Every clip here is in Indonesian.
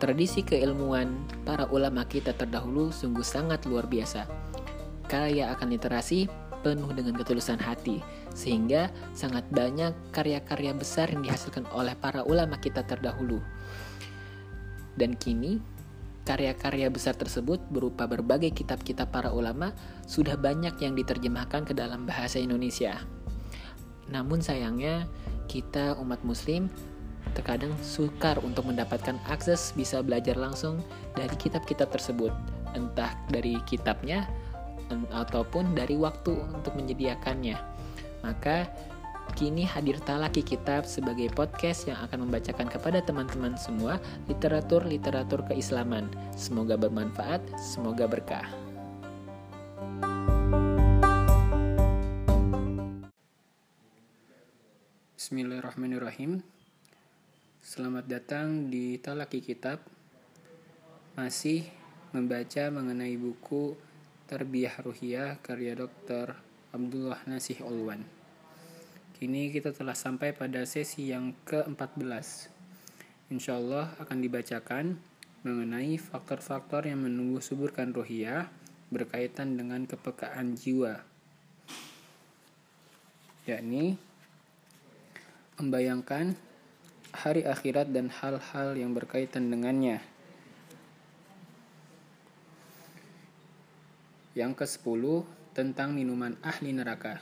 Tradisi keilmuan para ulama kita terdahulu sungguh sangat luar biasa. Kaya akan literasi, penuh dengan ketulusan hati, sehingga sangat banyak karya-karya besar yang dihasilkan oleh para ulama kita terdahulu. Dan kini, karya-karya besar tersebut berupa berbagai kitab-kitab para ulama sudah banyak yang diterjemahkan ke dalam bahasa Indonesia. Namun sayangnya, kita umat muslim terkadang sukar untuk mendapatkan akses bisa belajar langsung dari kitab-kitab tersebut, entah dari kitabnya ataupun dari waktu untuk menyediakannya. Maka kini hadir Talaki Kitab sebagai podcast yang akan membacakan kepada teman-teman semua literatur-literatur keislaman. Semoga bermanfaat, semoga berkah. Bismillahirrahmanirrahim. Selamat datang di Talaki Kitab. Masih membaca mengenai buku Tarbiyah Ruhiyah karya Dr. Abdullah Nasih Olwan. Kini kita telah sampai pada sesi yang ke-14. Insya Allah akan dibacakan mengenai faktor-faktor yang menunggu suburkan ruhiyah berkaitan dengan kepekaan jiwa. Yakni membayangkan hari akhirat dan hal-hal yang berkaitan dengannya. Yang ke-10 tentang minuman ahli neraka.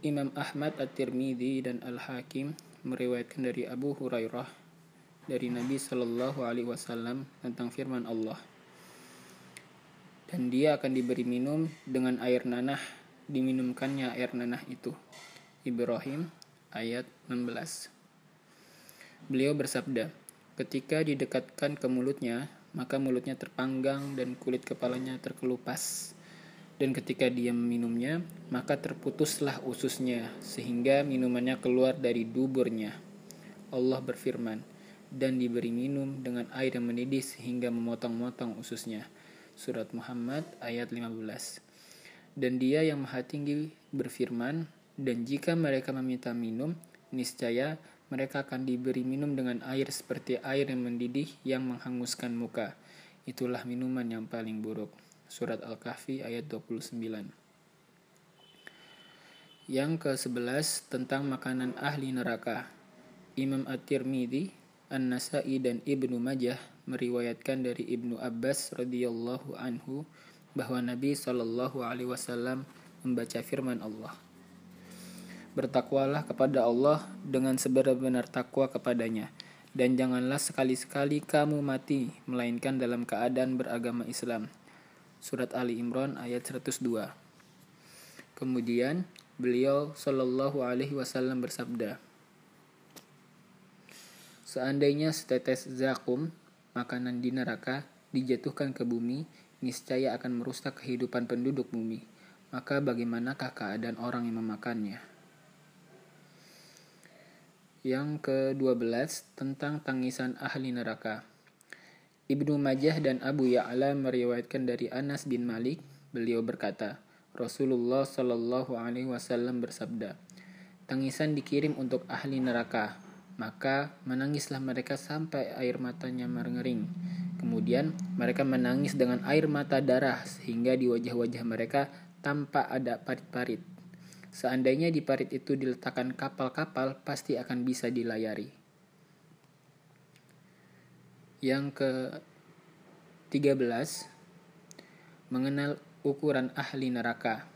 Imam Ahmad At-Tirmidzi dan Al-Hakim meriwayatkan dari Abu Hurairah dari Nabi Shallallahu alaihi wasallam tentang firman Allah. Dan dia akan diberi minum dengan air nanah, diminumkannya air nanah itu. Ibrahim ayat 16. Beliau bersabda, ketika didekatkan ke mulutnya, maka mulutnya terpanggang dan kulit kepalanya terkelupas. Dan ketika dia meminumnya, maka terputuslah ususnya, sehingga minumannya keluar dari duburnya. Allah berfirman, dan diberi minum dengan air yang mendidih sehingga memotong-motong ususnya. Surat Muhammad ayat 15. Dan dia yang maha tinggi berfirman, dan jika mereka meminta minum, niscaya mereka akan diberi minum dengan air seperti air yang mendidih yang menghanguskan muka. Itulah minuman yang paling buruk. Surat Al-Kahfi ayat 29. Yang ke-11 tentang makanan ahli neraka. Imam At-Tirmidzi, An-Nasai dan Ibnu Majah meriwayatkan dari Ibnu Abbas radhiyallahu anhu bahwa Nabi Shallallahu alaihi wasallam membaca firman Allah. Bertakwalah kepada Allah dengan sebenar-benar takwa kepadanya. Dan janganlah sekali-sekali kamu mati, melainkan dalam keadaan beragama Islam. Surat Ali Imran ayat 102. Kemudian beliau Shallallahu Alaihi Wasallam bersabda, Seandainya setetes zakum, makanan di neraka, dijatuhkan ke bumi, niscaya akan merusak kehidupan penduduk bumi. Maka bagaimanakah keadaan orang yang memakannya? Yang ke-12 tentang tangisan ahli neraka. Ibnu Majah dan Abu Ya'la meriwayatkan dari Anas bin Malik, beliau berkata, Rasulullah Shallallahu alaihi wasallam bersabda, "Tangisan dikirim untuk ahli neraka, maka menangislah mereka sampai air matanya mengering. Kemudian mereka menangis dengan air mata darah sehingga di wajah-wajah mereka tampak ada parit-parit. Seandainya di parit itu diletakkan kapal-kapal, pasti akan bisa dilayari. Yang ke-13 mengenal ukuran ahli neraka.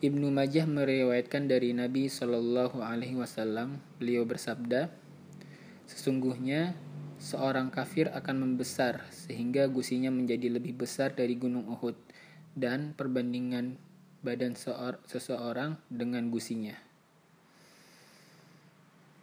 Ibnu Majah meriwayatkan dari Nabi Shallallahu Alaihi Wasallam, beliau bersabda, sesungguhnya seorang kafir akan membesar sehingga gusinya menjadi lebih besar dari gunung Uhud dan perbandingan badan seseorang dengan gusinya.